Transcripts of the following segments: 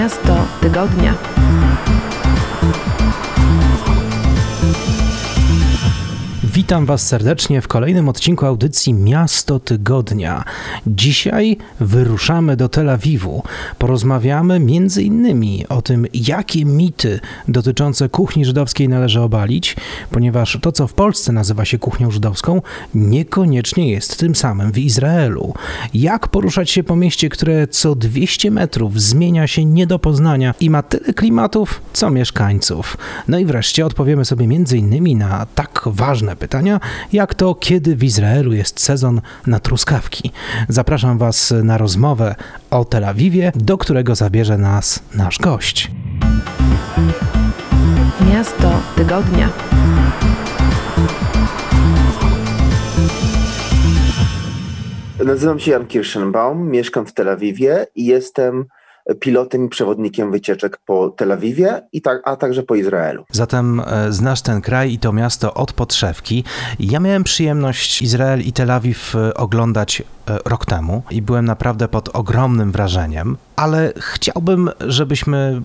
Miasto tygodnia. Witam Was serdecznie w kolejnym odcinku audycji Miasto Tygodnia. Dzisiaj wyruszamy do Tel Awiwu. Porozmawiamy innymi o tym, jakie mity dotyczące kuchni żydowskiej należy obalić, ponieważ to, co w Polsce nazywa się kuchnią żydowską, niekoniecznie jest tym samym w Izraelu. Jak poruszać się po mieście, które co 200 metrów zmienia się nie do poznania i ma tyle klimatów, co mieszkańców. No i wreszcie odpowiemy sobie innymi na tak ważne pytania, jak to kiedy w Izraelu jest sezon na truskawki. Zapraszam Was na rozmowę o Tel Awiwie, do którego zabierze nas nasz gość. Miasto tygodnia. Nazywam się Jan Kirschenbaum, mieszkam w Tel Awiwie i jestem pilotem i przewodnikiem wycieczek po Tel Awiwie, i tak, a także po Izraelu. Zatem e, znasz ten kraj i to miasto od podszewki. Ja miałem przyjemność Izrael i Tel Awiw e, oglądać e, rok temu i byłem naprawdę pod ogromnym wrażeniem, ale chciałbym, żebyśmy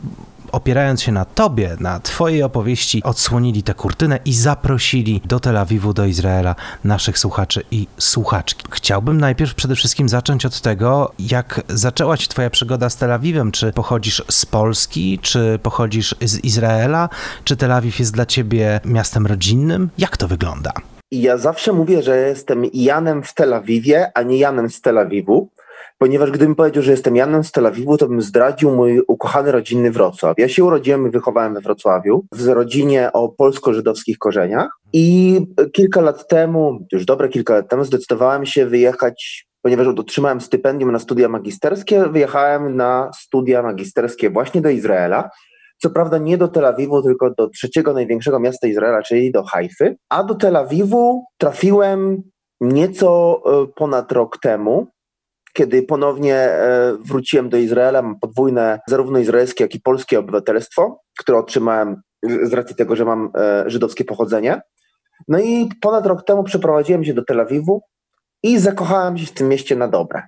opierając się na tobie, na twojej opowieści, odsłonili tę kurtynę i zaprosili do Tel Awiwu, do Izraela naszych słuchaczy i słuchaczki. Chciałbym najpierw przede wszystkim zacząć od tego, jak zaczęła się twoja przygoda z Tel Awiwem. Czy pochodzisz z Polski, czy pochodzisz z Izraela, czy Tel Awiw jest dla ciebie miastem rodzinnym? Jak to wygląda? Ja zawsze mówię, że jestem Janem w Tel Awiwie, a nie Janem z Tel Awiwu ponieważ gdybym powiedział, że jestem Janem z Tel Awiwu, to bym zdradził mój ukochany rodzinny Wrocław. Ja się urodziłem i wychowałem we Wrocławiu, w rodzinie o polsko-żydowskich korzeniach i kilka lat temu, już dobre kilka lat temu, zdecydowałem się wyjechać ponieważ otrzymałem stypendium na studia magisterskie, wyjechałem na studia magisterskie właśnie do Izraela. Co prawda nie do Tel Awiwu, tylko do trzeciego największego miasta Izraela, czyli do Haify. A do Tel Awiwu trafiłem nieco e, ponad rok temu, kiedy ponownie e, wróciłem do Izraela, mam podwójne zarówno izraelskie, jak i polskie obywatelstwo, które otrzymałem z racji tego, że mam e, żydowskie pochodzenie. No i ponad rok temu przeprowadziłem się do Tel Awiwu i zakochałem się w tym mieście na dobre.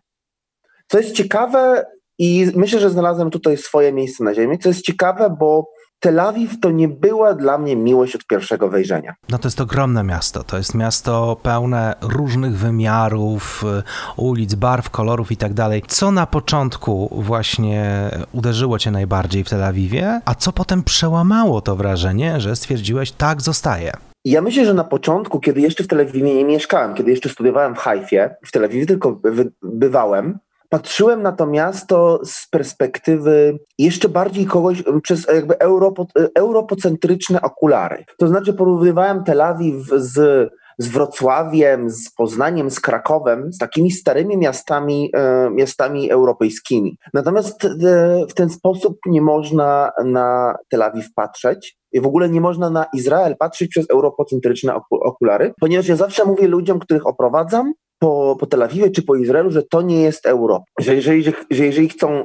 Co jest ciekawe i myślę, że znalazłem tutaj swoje miejsce na ziemi, co jest ciekawe, bo Tel Awiw to nie była dla mnie miłość od pierwszego wejrzenia. No to jest ogromne miasto. To jest miasto pełne różnych wymiarów, y, ulic, barw, kolorów i tak dalej. Co na początku właśnie uderzyło cię najbardziej w Tel Awiwie, a co potem przełamało to wrażenie, że stwierdziłeś, tak, zostaje? Ja myślę, że na początku, kiedy jeszcze w Tel Awiwie nie mieszkałem, kiedy jeszcze studiowałem w Haifie, w Tel Awiwie tylko bywałem, patrzyłem na to miasto z perspektywy jeszcze bardziej kogoś przez jakby europo, europocentryczne okulary. To znaczy porównywałem Tel Awiw z z Wrocławiem, z Poznaniem, z Krakowem, z takimi starymi miastami, e, miastami europejskimi. Natomiast e, w ten sposób nie można na Tel Awiw patrzeć. I w ogóle nie można na Izrael patrzeć przez europocentryczne okulary, ponieważ ja zawsze mówię ludziom, których oprowadzam, po, po Tel Awiwie czy po Izraelu, że to nie jest Europa. Że jeżeli, że jeżeli chcą e,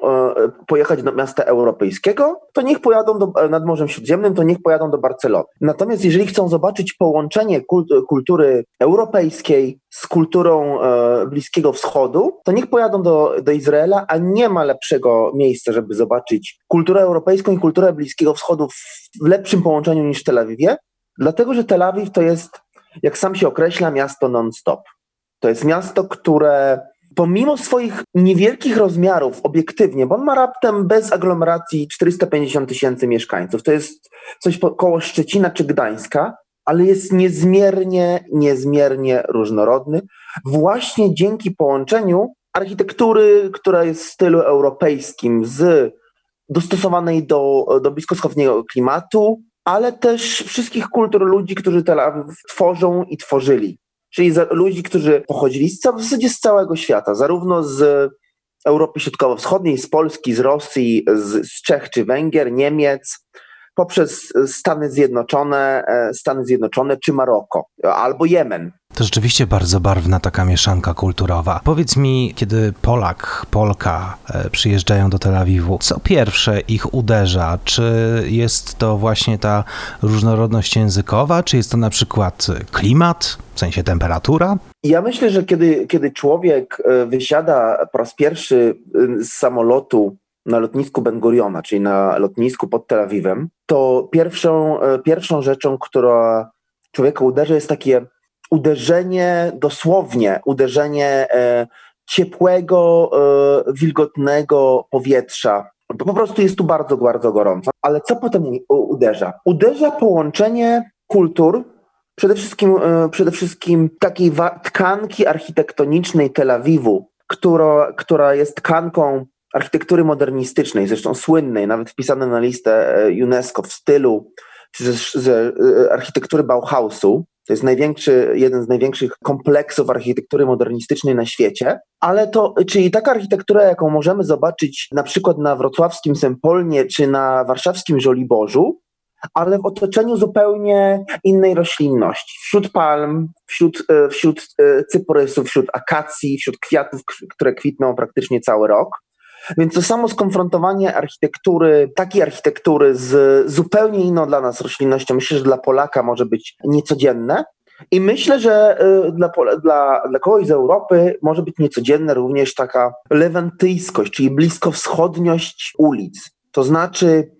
pojechać do miasta europejskiego, to niech pojadą do, e, nad Morzem Śródziemnym, to niech pojadą do Barcelony. Natomiast jeżeli chcą zobaczyć połączenie kultury europejskiej z kulturą e, Bliskiego Wschodu, to niech pojadą do, do Izraela, a nie ma lepszego miejsca, żeby zobaczyć kulturę europejską i kulturę Bliskiego Wschodu w lepszym połączeniu niż w Tel Awiwie, dlatego że Tel Awiw to jest, jak sam się określa, miasto non-stop. To jest miasto, które pomimo swoich niewielkich rozmiarów, obiektywnie, bo on ma raptem bez aglomeracji 450 tysięcy mieszkańców, to jest coś koło Szczecina czy Gdańska, ale jest niezmiernie, niezmiernie różnorodny, właśnie dzięki połączeniu architektury, która jest w stylu europejskim, z dostosowanej do, do bliskowschodniego klimatu, ale też wszystkich kultur ludzi, którzy Tel Awiw tworzą i tworzyli czyli ludzi, którzy pochodzili z, w zasadzie z całego świata, zarówno z Europy Środkowo-Wschodniej, z Polski, z Rosji, z, z Czech czy Węgier, Niemiec, poprzez Stany Zjednoczone, e, Stany Zjednoczone czy Maroko, albo Jemen. To rzeczywiście bardzo barwna taka mieszanka kulturowa. Powiedz mi, kiedy Polak, Polka e, przyjeżdżają do Tel Awiwu, co pierwsze ich uderza? Czy jest to właśnie ta różnorodność językowa, czy jest to na przykład klimat, w sensie temperatura? Ja myślę, że kiedy, kiedy człowiek e, wysiada po raz pierwszy z samolotu na lotnisku Ben Guriona, czyli na lotnisku pod Tel Awiwem, to pierwszą, e, pierwszą rzeczą, która człowieka uderza, jest takie uderzenie, dosłownie uderzenie e, ciepłego, e, wilgotnego powietrza. Po prostu jest tu bardzo, bardzo gorąco. Ale co potem uderza? Uderza połączenie kultur, przede wszystkim, e, przede wszystkim takiej tkanki architektonicznej Tel Awiwu, która, która jest tkanką architektury modernistycznej, zresztą słynnej, nawet wpisane na listę UNESCO w stylu z, z architektury Bauhausu. To jest największy, jeden z największych kompleksów architektury modernistycznej na świecie. Ale to, czyli taka architektura, jaką możemy zobaczyć na przykład na wrocławskim Sempolnie czy na warszawskim Żoliborzu, ale w otoczeniu zupełnie innej roślinności. Wśród palm, wśród, e, wśród cyprysów, wśród akacji, wśród kwiatów, które kwitną praktycznie cały rok. Więc to samo skonfrontowanie architektury, takiej architektury z zupełnie inną dla nas roślinnością, myślę, że dla Polaka może być niecodzienne. I myślę, że y, dla, dla, dla kogoś z Europy może być niecodzienna również taka lewantyjskość, czyli bliskowschodniość ulic. To znaczy,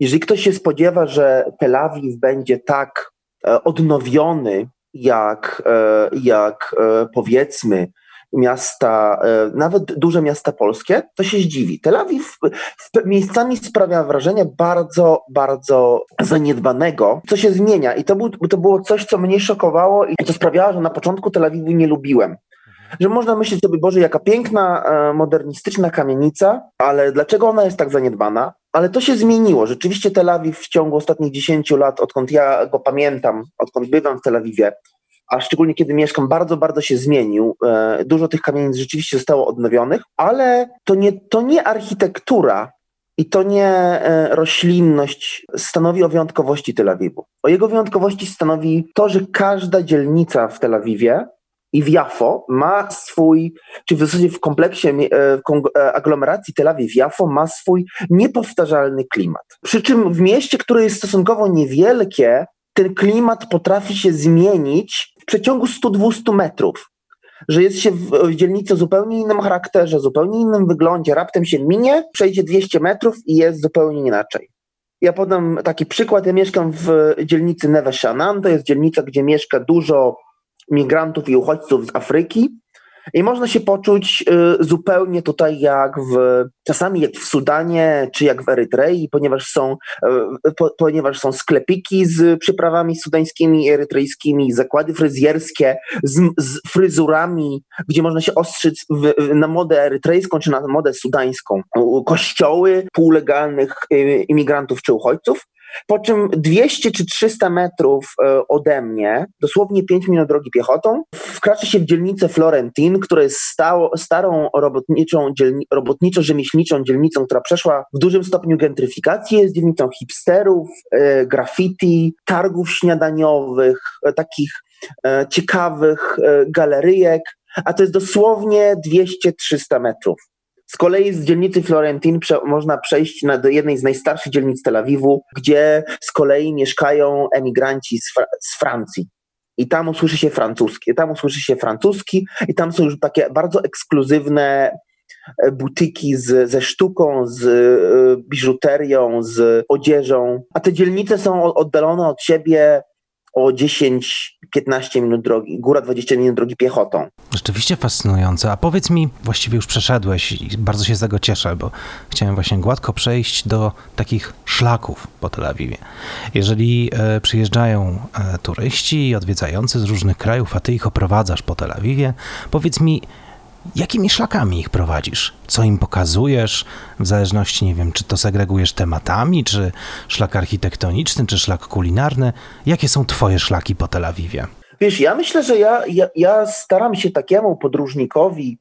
jeżeli ktoś się spodziewa, że Tel Awiw będzie tak e, odnowiony, jak, e, jak e, powiedzmy miasta, e, nawet duże miasta polskie, to się zdziwi. Tel Awiw miejscami sprawia wrażenie bardzo, bardzo zaniedbanego, co się zmienia. I to, był, to było coś, co mnie szokowało i to sprawiało, że na początku Tel Awiwu nie lubiłem że można myśleć sobie, Boże, jaka piękna, e, modernistyczna kamienica, ale dlaczego ona jest tak zaniedbana? Ale to się zmieniło. Rzeczywiście Tel Awiw w ciągu ostatnich 10 lat, odkąd ja go pamiętam, odkąd bywam w Tel Awiwie, a szczególnie kiedy mieszkam, bardzo, bardzo się zmienił. E, dużo tych kamienic rzeczywiście zostało odnowionych, ale to nie, to nie architektura i to nie e, roślinność stanowi o wyjątkowości Tel Awiwu. O jego wyjątkowości stanowi to, że każda dzielnica w Tel Awiwie i w Jafo ma swój, czy w zasadzie w kompleksie e, aglomeracji Tel Awiw-Jafo ma swój niepowtarzalny klimat. Przy czym w mieście, które jest stosunkowo niewielkie, ten klimat potrafi się zmienić w przeciągu 100-200 metrów. Że jest się w, dzielnicy zupełnie innym charakterze, zupełnie innym wyglądzie, raptem się minie, przejdzie 200 metrów i jest zupełnie inaczej. Ja podam taki przykład. Ja mieszkam w dzielnicy Neve Shannon. To jest dzielnica, gdzie mieszka dużo migrantów i uchodźców z Afryki. I można się poczuć y, zupełnie tutaj jak w, czasami jak w Sudanie, czy jak w Erytrei, ponieważ są, y, po, ponieważ są sklepiki z przyprawami sudańskimi i erytrejskimi, zakłady fryzjerskie z, z fryzurami, gdzie można się ostrzyć w, na modę erytrejską, czy na modę sudańską. Kościoły półlegalnych y, imigrantów czy uchodźców. Po czym 200 czy 300 metrów e, ode mnie, dosłownie 5 minut drogi piechotą, wkracza się w dzielnicę Florentin, która jest stało, starą robotniczą, dzielni, robotniczo-rzemieślniczą dzielnicą, która przeszła w dużym stopniu gentryfikację, jest dzielnicą hipsterów, e, graffiti, targów śniadaniowych, e, takich ciekawych galeryjek, a to jest dosłownie 200-300 metrów. Z kolei z dzielnicy Florentin prze, można przejść na, do jednej z najstarszych dzielnic Tel Awiwu, gdzie z kolei mieszkają emigranci z, Fra z Francji. I tam usłyszy się francuski, tam usłyszy się francuski i tam są już takie bardzo ekskluzywne e, butyki z, ze sztuką, z y, biżuterią, z odzieżą, a te dzielnice są oddalone od siebie o 10-15 minut drogi, góra 20 minut drogi piechotą. Rzeczywiście fascynujące. A powiedz mi, właściwie już przeszedłeś i bardzo się z tego cieszę, bo chciałem właśnie gładko przejść do takich szlaków po Tel Awiwie. Jeżeli e, przyjeżdżają e, turyści odwiedzający z różnych krajów, a ty ich oprowadzasz po Tel Awiwie, powiedz mi, Jakimi szlakami ich prowadzisz? Co im pokazujesz? W zależności, nie wiem, czy to segregujesz tematami, czy szlak architektoniczny, czy szlak kulinarny. Jakie są Twoje szlaki po Tel Awiwie? Wiesz, ja myślę, że ja, ja, ja staram się takiemu podróżnikowi,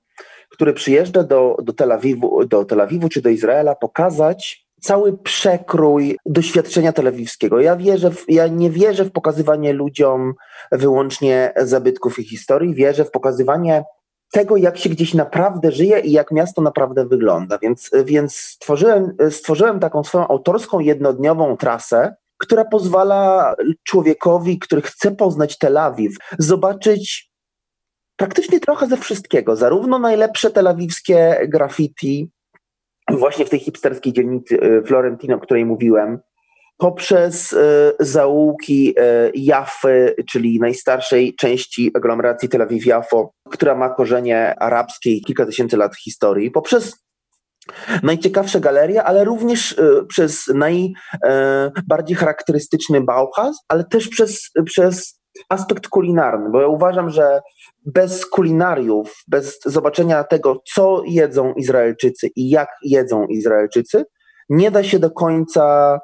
który przyjeżdża do, do, Tel Awiwu, do Tel Awiwu czy do Izraela, pokazać cały przekrój doświadczenia telewizyjskiego. Ja, wierzę w, ja nie wierzę w pokazywanie ludziom wyłącznie zabytków i historii, wierzę w pokazywanie tego, jak się gdzieś naprawdę żyje i jak miasto naprawdę wygląda. Więc, więc stworzyłem, stworzyłem taką swoją autorską jednodniową trasę, która pozwala człowiekowi, który chce poznać Tel Awiw, zobaczyć praktycznie trochę ze wszystkiego. Zarówno najlepsze telawiwskie graffiti, właśnie w tej hipsterskiej dzielnicy y, Florentino, o której mówiłem, poprzez zaułki Jafy, czyli najstarszej części aglomeracji Tel Aviv-Jafo, która ma korzenie arabskie i kilka tysięcy lat historii, poprzez najciekawsze galerie, ale również przez najbardziej charakterystyczny Bauhaus, ale też przez, przez aspekt kulinarny, bo ja uważam, że bez kulinariów, bez zobaczenia tego, co jedzą Izraelczycy i jak jedzą Izraelczycy, nie da się do końca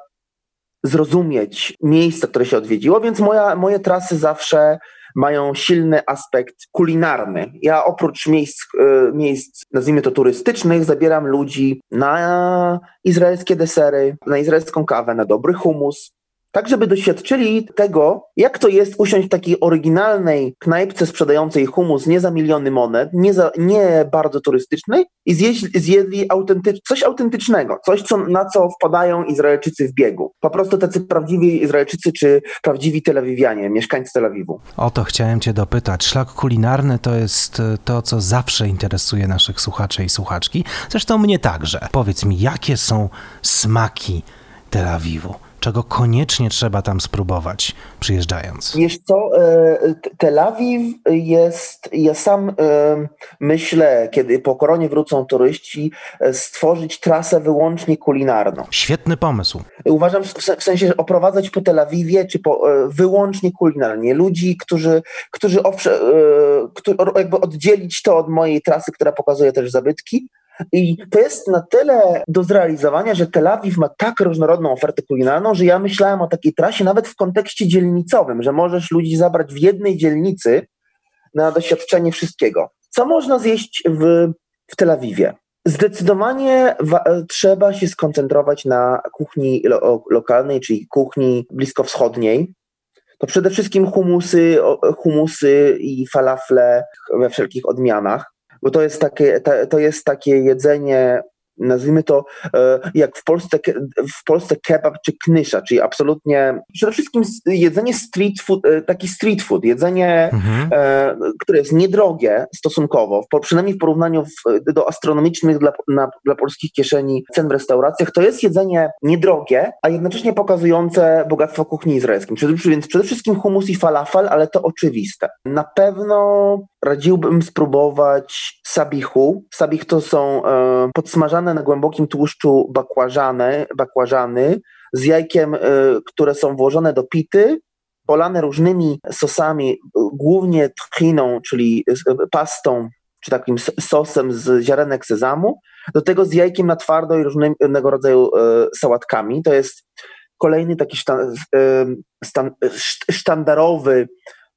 zrozumieć miejsca, które się odwiedziło, więc moja, moje trasy zawsze mają silny aspekt kulinarny. Ja oprócz miejsc, e, miejsc, nazwijmy to turystycznych, zabieram ludzi na izraelskie desery, na izraelską kawę, na dobry humus, tak żeby doświadczyli tego, jak to jest usiąść w takiej oryginalnej knajpce sprzedającej humus nie za miliony monet, nie, za, nie bardzo turystycznej i zjeść, zjedli autentycz, coś autentycznego, coś, co, na co wpadają Izraelczycy w biegu. Po prostu tacy prawdziwi Izraelczycy czy prawdziwi Tel Awiwianie, mieszkańcy Tel Awiwu. O to chciałem cię dopytać. Szlak kulinarny to jest e, to, co zawsze interesuje naszych słuchaczy i słuchaczki. Zresztą mnie także. Powiedz mi, jakie są smaki Tel Awiwu? Czego koniecznie trzeba tam spróbować przyjeżdżając? Wiesz co, e, Tel Awiw jest, ja sam e, myślę, kiedy po koronie wrócą turyści, e, stworzyć trasę wyłącznie kulinarną. Świetny pomysł. Uważam w sensie oprowadzać po Tel Awiwie, czy po, wyłącznie kulinarnie. Ludzi, którzy, którzy owszem, jakby oddzielić to od mojej trasy, która pokazuje też zabytki, i to jest na tyle do zrealizowania, że Tel Awiw ma tak różnorodną ofertę kulinarną, że ja myślałem o takiej trasie nawet w kontekście dzielnicowym, że możesz ludzi zabrać w jednej dzielnicy na doświadczenie wszystkiego. Co można zjeść w, w Tel Awiwie? Zdecydowanie trzeba się skoncentrować na kuchni lo lokalnej, czyli kuchni bliskowschodniej. To przede wszystkim humusy, humusy i falafle we wszelkich odmianach bo to jest takie, to jest takie jedzenie nazwijmy to, e, jak w Polsce, w Polsce kebab czy knysza, czyli absolutnie przede wszystkim jedzenie street food, e, taki street food, jedzenie, mhm. E, które jest niedrogie stosunkowo, przynajmniej w porównaniu do astronomicznych dla, na, dla polskich kieszeni cen w restauracjach, to jest jedzenie niedrogie, a jednocześnie pokazujące bogactwo kuchni izraelskiej. Więc przede wszystkim humus i falafel, ale to oczywiste. Na pewno radziłbym spróbować sabichu. Sabich to są e, podsmażane na głębokim tłuszczu bakłażany, bakłażany z jajkiem, e, które są włożone do pity, polane różnymi sosami, głównie tchiną, czyli pastą, czy takim sosem z ziarenek sezamu, do tego z jajkiem na twardo i różnego rodzaju sałatkami. To jest kolejny taki sztandarowy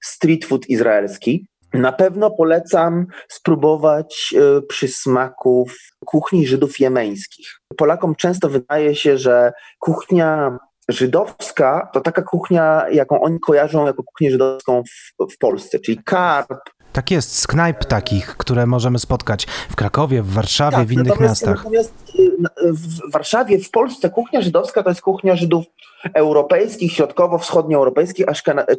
street food izraelski. Na pewno polecam spróbować e, przysmaków kuchni Żydów jemeńskich. Polakom często wydaje się, że kuchnia żydowska to taka kuchnia, jaką oni kojarzą jako kuchnię żydowską w, w Polsce, czyli karp, tak jest, z knajp takich, które możemy spotkać w Krakowie, w Warszawie, tak, w innych natomiast, miastach. Natomiast y, w Warszawie, w Polsce kuchnia żydowska to jest kuchnia Żydów europejskich, środkowo-wschodnioeuropejskich,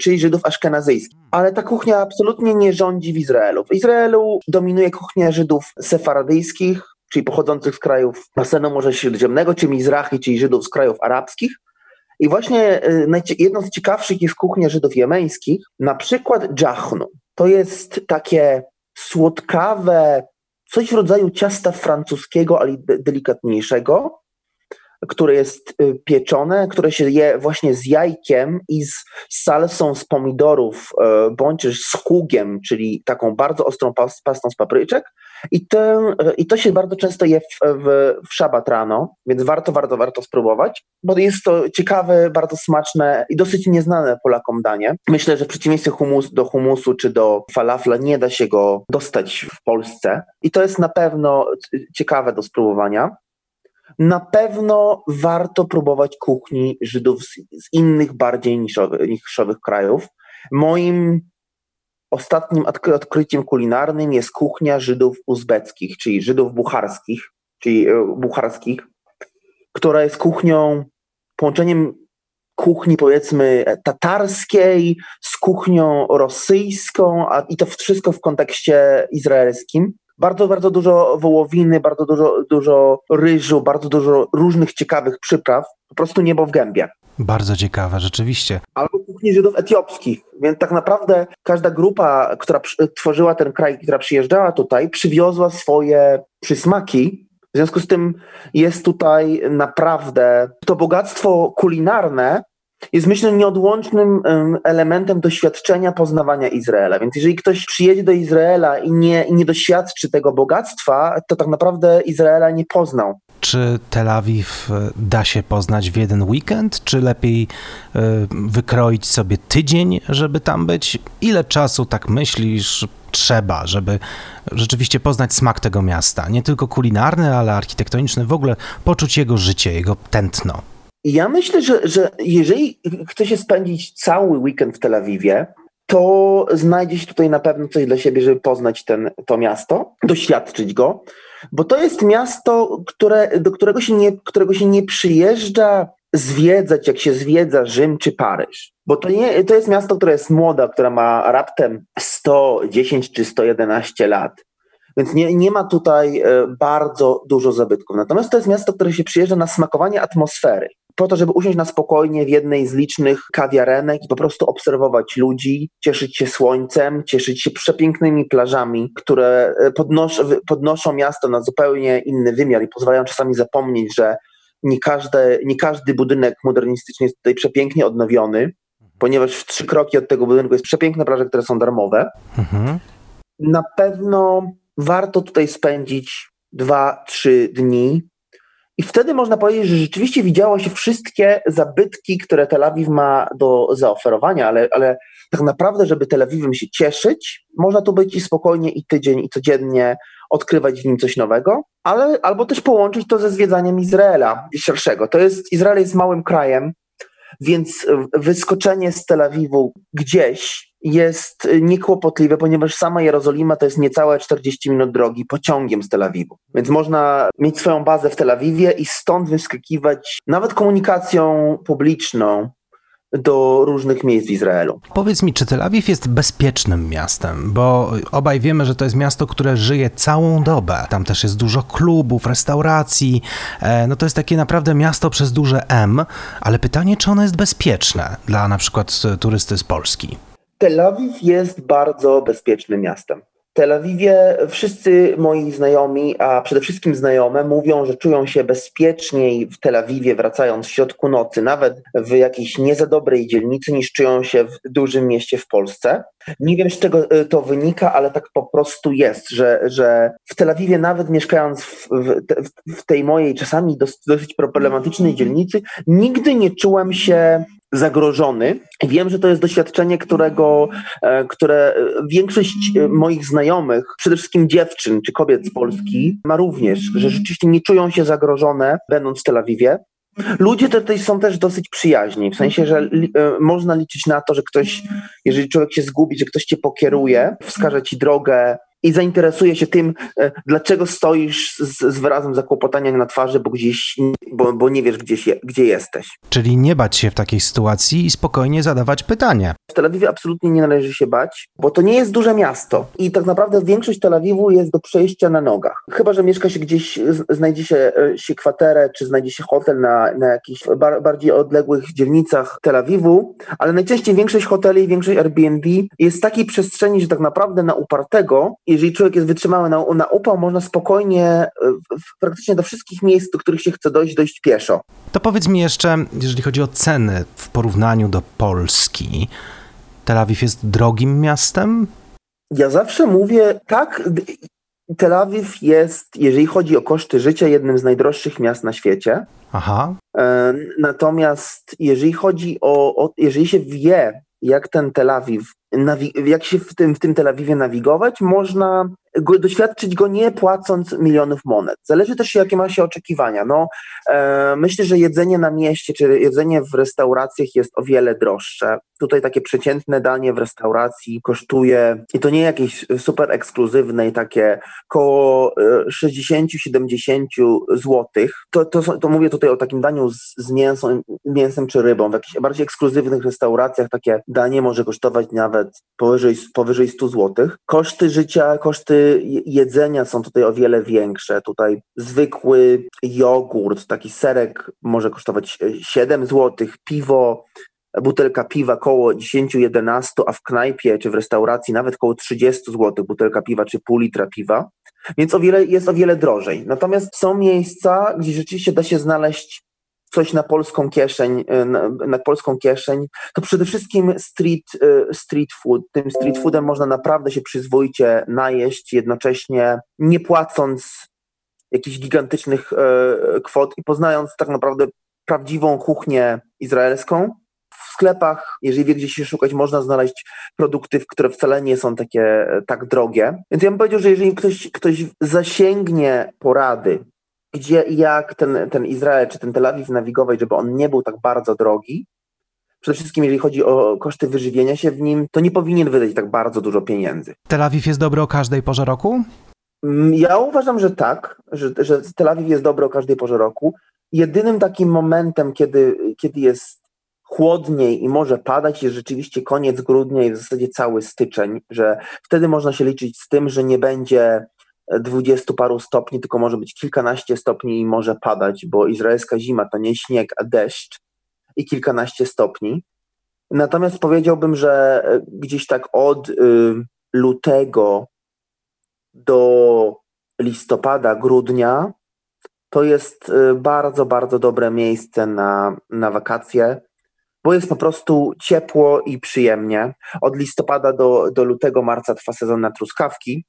czyli Żydów aszkenazyjskich. Ale ta kuchnia absolutnie nie rządzi w Izraelu. W Izraelu dominuje kuchnia Żydów sefaradyjskich, czyli pochodzących z krajów basenu Morza Śródziemnego, czy Mizrahi, czyli Żydów z krajów arabskich. I właśnie y, jedną z ciekawszych jest kuchnia Żydów jemeńskich, na przykład dżachnu. To jest takie słodkawe, coś w rodzaju ciasta francuskiego, ale delikatniejszego, które jest y, pieczone, które się je właśnie z jajkiem i z salsą z pomidorów, y, bądź z hugiem, czyli taką bardzo ostrą pastą z papryczek. I, y, I to się bardzo często je w, w, w szabat rano, więc warto, warto, warto spróbować, bo jest to ciekawe, bardzo smaczne i dosyć nieznane Polakom danie. Myślę, że w przeciwieństwie humus, do humusu czy do falafla nie da się go dostać w Polsce i to jest na pewno ciekawe do spróbowania. Na pewno warto próbować kuchni Żydów z, z innych bardziej niszowych, niszowych krajów. Moim ostatnim odkryciem kulinarnym jest kuchnia Żydów uzbeckich, czyli Żydów bucharskich, czyli e, bucharskich, która jest kuchnią, połączeniem kuchni powiedzmy tatarskiej z kuchnią rosyjską, a, i to wszystko w kontekście izraelskim Bardzo, bardzo dużo wołowiny, bardzo dużo, dużo ryżu, bardzo dużo różnych ciekawych przypraw. Po prostu niebo w gębie. Bardzo ciekawe, rzeczywiście. Albo kuchni Żydów etiopskich. Więc tak naprawdę każda grupa, która tworzyła ten kraj, która przyjeżdżała tutaj, przywiozła swoje przysmaki. W związku z tym jest tutaj naprawdę to bogactwo kulinarne jest myślę nieodłącznym elementem doświadczenia poznawania Izraela. Więc jeżeli ktoś przyjedzie do Izraela i nie, i nie doświadczy tego bogactwa, to tak naprawdę Izraela nie poznał. Czy Tel Awiw e, da się poznać w jeden weekend, czy lepiej e, wykroić sobie tydzień, żeby tam być? Ile czasu, tak myślisz, trzeba, żeby rzeczywiście poznać smak tego miasta? Nie tylko kulinarny, ale architektoniczny, w ogóle poczuć jego życie, jego tętno. Ja myślę, że, że jeżeli chce się spędzić cały weekend w Tel Awiwie, to znajdzie się tutaj na pewno coś dla siebie, żeby poznać ten, to miasto, doświadczyć go, bo to jest miasto, które, do którego się, nie, którego się nie przyjeżdża zwiedzać, jak się zwiedza Rzym czy Paryż. Bo to, nie, to jest miasto, które jest młoda, które ma raptem 110 czy 111 lat. Więc nie, nie ma tutaj e, bardzo dużo zabytków. Natomiast to jest miasto, które się przyjeżdża na smakowanie atmosfery po to, żeby usiąść na spokojnie w jednej z licznych kawiarenek i po prostu obserwować ludzi, cieszyć się słońcem, cieszyć się przepięknymi plażami, które e, podnosz, podnoszą miasto na zupełnie inny wymiar i pozwalają czasami zapomnieć, że nie, każde, nie każdy budynek modernistyczny jest tutaj przepięknie odnowiony, ponieważ w trzy kroki od tego budynku jest przepiękne plaże, które są darmowe. Mhm. Na pewno warto tutaj spędzić dwa, trzy dni, i wtedy można powiedzieć, że rzeczywiście widziało się wszystkie zabytki, które Tel Awiw ma do zaoferowania, ale, ale tak naprawdę, żeby Tel Awiwem się cieszyć, można tu być i spokojnie i tydzień, i codziennie odkrywać w nim coś nowego, ale albo też połączyć to ze zwiedzaniem Izraela szerszego. To jest, Izrael jest małym krajem, więc wyskoczenie z Tel Awiwu gdzieś jest niekłopotliwe, ponieważ sama Jerozolima to jest niecałe 40 minut drogi pociągiem z Tel Awiwu. Więc można mieć swoją bazę w Tel Awiwie i stąd wyskakiwać nawet komunikacją publiczną do różnych miejsc w Izraelu. Powiedz mi, czy Tel Awiw jest bezpiecznym miastem? Bo obaj wiemy, że to jest miasto, które żyje całą dobę. Tam też jest dużo klubów, restauracji. E, no to jest takie naprawdę miasto przez duże M, ale pytanie, czy ono jest bezpieczne dla na przykład turysty z Polski? Tel Awiw jest bardzo bezpiecznym miastem. Tel Awiwie wszyscy moi znajomi, a przede wszystkim znajome, mówią, że czują się bezpieczniej w Tel Awiwie, wracając w środku nocy, nawet w jakiejś nie za dobrej dzielnicy, niż czują się w dużym mieście w Polsce. Nie wiem, z czego e, to wynika, ale tak po prostu jest, że, że w Tel Awiwie, nawet mieszkając w, w, w tej mojej czasami dosyć, dosyć problematycznej dzielnicy, nigdy nie czułem się zagrożony. Wiem, że to jest doświadczenie, którego, e, które większość e, moich znajomych, przede wszystkim dziewczyn czy kobiet z Polski, ma również, że rzeczywiście nie czują się zagrożone, będąc w Tel Awiwie. Ludzie tutaj są też dosyć przyjaźni, w sensie, że li, e, można liczyć na to, że ktoś, jeżeli człowiek się zgubi, że ktoś cię pokieruje, wskaże ci drogę, i zainteresuje się tym, e, dlaczego stoisz z, z wyrazem zakłopotania na twarzy, bo gdzieś, bo, bo nie wiesz, gdzieś je, gdzie jesteś. Czyli nie bać się w takiej sytuacji i spokojnie zadawać pytanie. W Tel Awiwie absolutnie nie należy się bać, bo to nie jest duże miasto i tak naprawdę większość Tel Awiwu jest do przejścia na nogach. Chyba, że mieszka się gdzieś, znajdzie się, e, się kwaterę, czy znajdzie się hotel na, na jakichś bar, bardziej odległych dzielnicach Tel Awiwu, ale najczęściej większość hoteli, większość Airbnb jest w takiej przestrzeni, że tak naprawdę na upartego jeżeli człowiek jest wytrzymały na, na upał, można spokojnie e, w, praktycznie do wszystkich miejsc, do których się chce dojść, dojść pieszo. To powiedz mi jeszcze, jeżeli chodzi o ceny w porównaniu do Polski, Tel Awiw jest drogim miastem? Ja zawsze mówię, tak, Tel Awiw jest, jeżeli chodzi o koszty życia, jednym z najdroższych miast na świecie. Aha. E, natomiast jeżeli chodzi o, o jeżeli się wie, jak ten Tel Awiw jak się w tym, w tym Tel Awiwie nawigować, można go, doświadczyć go nie płacąc milionów monet. Zależy też, jakie ma się oczekiwania. No, e, myślę, że jedzenie na mieście czy jedzenie w restauracjach jest o wiele droższe. Tutaj takie przeciętne danie w restauracji kosztuje, i to nie jakieś super ekskluzywne, takie koło 60-70 e, złotych. To, to, to mówię tutaj o takim daniu z, z mięsem czy rybą. W jakichś bardziej ekskluzywnych restauracjach takie danie może kosztować nawet nawet powyżej, powyżej 100 zł. Koszty życia, koszty jedzenia są tutaj o wiele większe. Tutaj zwykły jogurt, taki serek może kosztować 7 zł, piwo, butelka piwa koło 10-11, a w knajpie czy w restauracji nawet koło 30 zł butelka piwa czy pół litra piwa. Więc o wiele, jest o wiele drożej. Natomiast są miejsca, gdzie rzeczywiście da się znaleźć coś na polską kieszeń, e, na, na, polską kieszeń, to przede wszystkim street, e, street food. Tym street foodem można naprawdę się przyzwoicie najeść, jednocześnie nie płacąc jakichś gigantycznych e, kwot i poznając tak naprawdę prawdziwą kuchnię izraelską. W sklepach, jeżeli wie gdzie się szukać, można znaleźć produkty, które wcale nie są takie tak drogie. Więc ja bym powiedział, że jeżeli ktoś, ktoś zasięgnie porady gdzie i jak ten, ten Izrael czy ten Tel Awiw nawigować, żeby on nie był tak bardzo drogi. Przede wszystkim, jeżeli chodzi o koszty wyżywienia się w nim, to nie powinien wydać tak bardzo dużo pieniędzy. Tel Awiw jest dobry o każdej porze roku? Mm, ja uważam, że tak, że, że Tel Awiw jest dobry o każdej porze roku. Jedynym takim momentem, kiedy, kiedy jest chłodniej i może padać, jest rzeczywiście koniec grudnia i w zasadzie cały styczeń, że wtedy można się liczyć z tym, że nie będzie dwudziestu paru stopni, tylko może być kilkanaście stopni i może padać, bo izraelska zima to nie śnieg, a deszcz i kilkanaście stopni. Natomiast powiedziałbym, że e, gdzieś tak od y, lutego do listopada, grudnia to jest y, bardzo, bardzo dobre miejsce na, na wakacje, bo jest po prostu ciepło i przyjemnie. Od listopada do, do lutego, marca trwa sezon na truskawki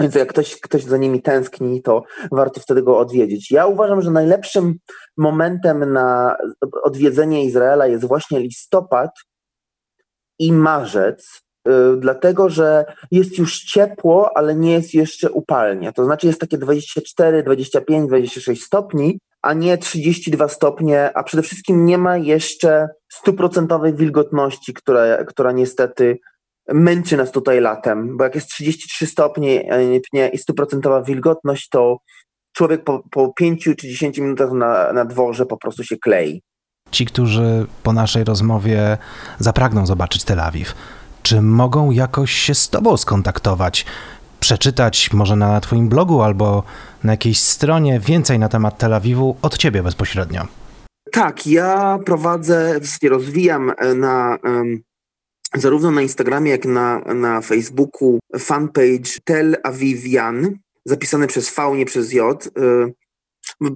więc jak ktoś, ktoś za nimi tęskni, to warto wtedy go odwiedzić. Ja uważam, że najlepszym momentem na odwiedzenie Izraela jest właśnie listopad i marzec, yy, dlatego że jest już ciepło, ale nie jest jeszcze upalnie. To znaczy jest takie 24, 25, 26 stopni, a nie 32 stopnie, a przede wszystkim nie ma jeszcze stuprocentowej wilgotności, która, która niestety męczy nas tutaj latem, bo jak jest 33 stopnie i stuprocentowa wilgotność, to człowiek po, po 5 czy 10 minutach na, na dworze po prostu się klei. Ci, którzy po naszej rozmowie zapragną zobaczyć Tel Awiw, czy mogą jakoś się z Tobą skontaktować? Przeczytać może na Twoim blogu albo na jakiejś stronie więcej na temat Tel Awiwu od Ciebie bezpośrednio? Tak, ja prowadzę, rozwijam na zarówno na Instagramie, jak na, na Facebooku fanpage Tel Avivian, zapisany przez V, nie przez J. Y,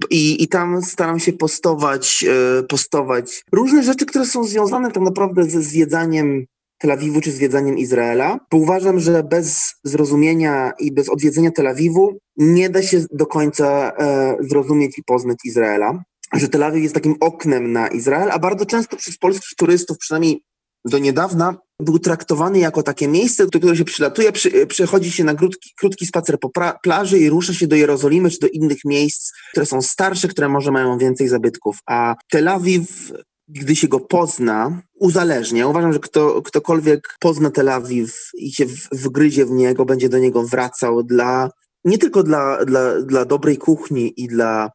I, I tam staram się postować, y, postować różne rzeczy, które są związane tak naprawdę ze zwiedzaniem Tel Awiwu czy zwiedzaniem Izraela, bo uważam, że bez zrozumienia i bez odwiedzenia Tel Awiwu nie da się do końca e, zrozumieć i poznać Izraela. Że Tel Awiw jest takim oknem na Izrael, a bardzo często przez polskich turystów, przynajmniej do niedawna był traktowany jako takie miejsce, do którego się przylatuje, przy, przechodzi się na krótki, krótki spacer po pra, plaży i rusza się do Jerozolimy czy do innych miejsc, które są starsze, które może mają więcej zabytków. A Tel Awiw, gdy się go pozna, uzależnia. Uważam, że kto, ktokolwiek pozna Tel Awiw i się w, wgryzie w niego, będzie do niego wracał dla nie tylko dla, dla, dla dobrej kuchni i dla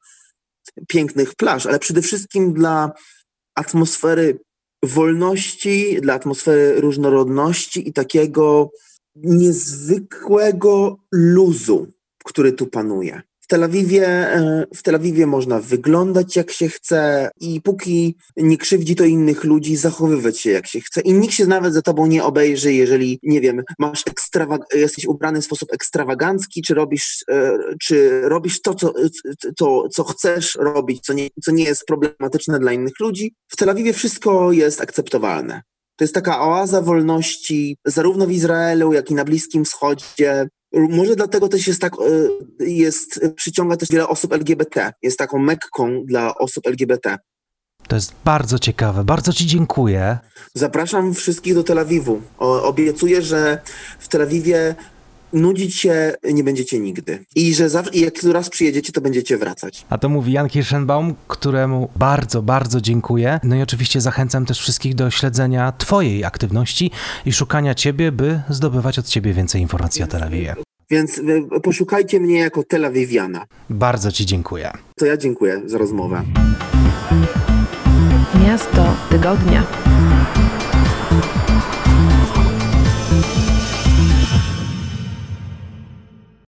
pięknych plaż, ale przede wszystkim dla atmosfery wolności, dla atmosfery różnorodności i takiego niezwykłego luzu, który tu panuje. Tel Awiwie, e, w Tel Awiwie można wyglądać jak się chce i póki nie krzywdzi to innych ludzi, zachowywać się jak się chce. I nikt się nawet za tobą nie obejrzy, jeżeli, nie wiem, masz ekstrawag- jesteś ubrany w sposób ekstrawagancki, czy robisz, e, czy robisz to, co, to, co chcesz robić, co nie, co nie jest problematyczne dla innych ludzi. W Tel Awiwie wszystko jest akceptowalne. To jest taka oaza wolności, zarówno w Izraelu, jak i na Bliskim Wschodzie. Może dlatego też jest tak, e, jest, przyciąga też wiele osób LGBT. Jest taką mekką dla osób LGBT. To jest bardzo ciekawe. Bardzo Ci dziękuję. Zapraszam wszystkich do Tel Awiwu. O, obiecuję, że w Tel Awiwie nudzić się nie będziecie nigdy. I że zawsze, jak raz przyjedziecie, to będziecie wracać. A to mówi Jan Kirschenbaum, któremu bardzo, bardzo dziękuję. No i oczywiście zachęcam też wszystkich do śledzenia Twojej aktywności i szukania Ciebie, by zdobywać od Ciebie więcej informacji o Tel Awiwie. Więc e, poszukajcie mnie jako Tel Awiwiana. Bardzo Ci dziękuję. To ja dziękuję za rozmowę. Miasto tygodnia.